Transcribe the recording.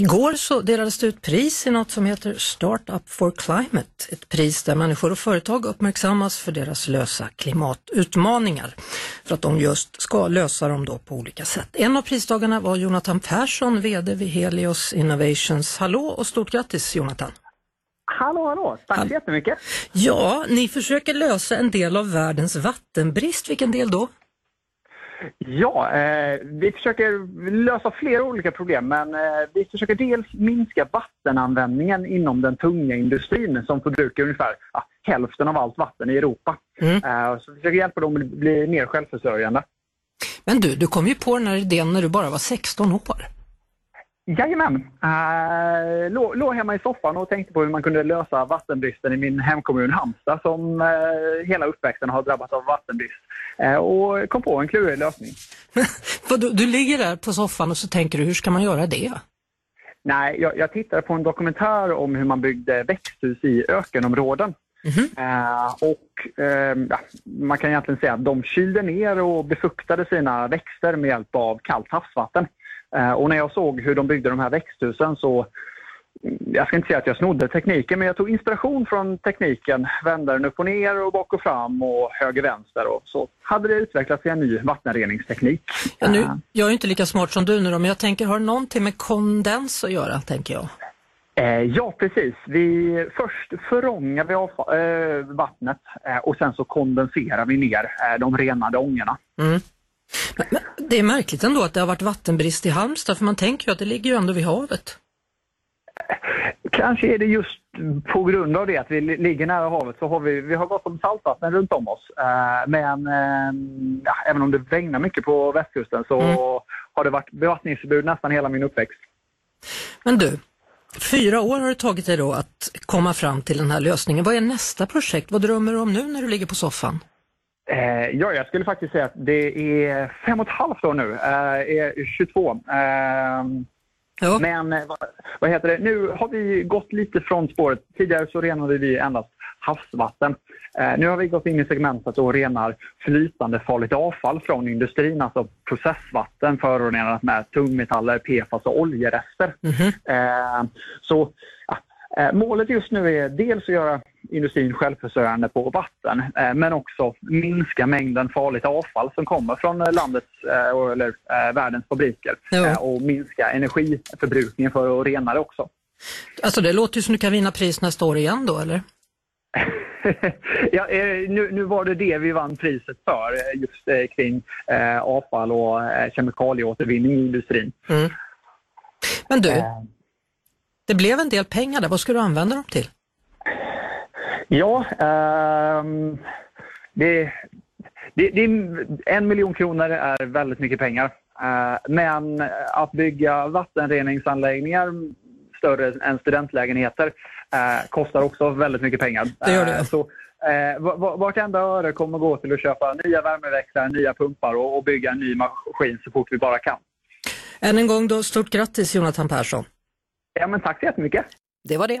Igår så delades det ut pris i något som heter Startup for Climate, ett pris där människor och företag uppmärksammas för deras lösa klimatutmaningar, för att de just ska lösa dem då på olika sätt. En av pristagarna var Jonathan Persson, VD vid Helios Innovations. Hallå och stort grattis Jonathan! Hallå, hallå! Tack så jättemycket! Ja, ni försöker lösa en del av världens vattenbrist. Vilken del då? Ja, eh, vi försöker lösa flera olika problem men eh, vi försöker dels minska vattenanvändningen inom den tunga industrin som förbrukar ungefär ja, hälften av allt vatten i Europa. Mm. Eh, så vi försöker hjälpa dem att bli mer självförsörjande. Men du, du kom ju på den här idén när du bara var 16 år. Jajamän! Uh, låg, låg hemma i soffan och tänkte på hur man kunde lösa vattenbristen i min hemkommun Halmstad som uh, hela uppväxten har drabbats av vattenbrist. Uh, och kom på en klurig lösning. du, du ligger där på soffan och så tänker du, hur ska man göra det? Nej, jag, jag tittade på en dokumentär om hur man byggde växthus i ökenområden. Mm-hmm. och ja, Man kan egentligen säga att de kylde ner och befuktade sina växter med hjälp av kallt havsvatten. Eh, och när jag såg hur de byggde de här växthusen så mm, jag ska inte säga att jag snodde tekniken, men jag tog inspiration från tekniken. Vände den upp och ner och bak och fram och höger vänster. Och så hade det utvecklats en ny vattenreningsteknik. Ja, nu, jag är inte lika smart som du nu då, men jag tänker, har det någonting med kondens att göra, tänker jag? Eh, ja, precis. Vi, först förångar vi av, eh, vattnet eh, och sen så kondenserar vi ner eh, de renade ångorna. Mm. Men, men det är märkligt ändå att det har varit vattenbrist i Halmstad, för man tänker ju att det ligger ju ändå vid havet. Kanske är det just på grund av det att vi ligger nära havet så har vi, vi har gott om saltvatten runt om oss. Eh, men eh, ja, även om det regnar mycket på västkusten så mm. har det varit bevattningsförbud nästan hela min uppväxt. Men du, fyra år har det tagit dig då att komma fram till den här lösningen. Vad är nästa projekt? Vad drömmer du om nu när du ligger på soffan? Eh, ja, jag skulle faktiskt säga att det är fem och ett halvt år nu. Eh, är 22. Eh, ja. Men vad, heter det? nu har vi gått lite från spåret. Tidigare så renade vi endast havsvatten. nu har vi gått in i segmentet och renar flytande farligt avfall från industrin, alltså processvatten förorenat med tungmetaller, PFAS och oljerester. Mm -hmm. så målet just nu är dels att göra industrin självförsörjande på vatten eh, men också minska mängden farligt avfall som kommer från eh, landets eh, eller världens fabriker ja. och minska energiförbrukningen för att rena det också. Alltså det låter ju som du kan vinna pris nästa år igen då eller? ja, nu, nu, var det det vi vann priset för, just kring avfall och kemikalieåtervinning i industrin. Mm. Men du, det blev en del pengar där, vad ska du använda dem till? Ja, eh, det, det, det, en miljon kronor är väldigt mycket pengar. Eh, men att bygga vattenreningsanläggningar större än studentlägenheter eh, kostar också väldigt mycket pengar. Det gör det. Eh, så, eh, vartenda öre kommer gå till att köpa nya värmeväxlare, nya pumpar och, och bygga en ny maskin så fort vi bara kan. Än en gång då, stort grattis Jonathan Persson. Ja, men tack så jättemycket. Det var det.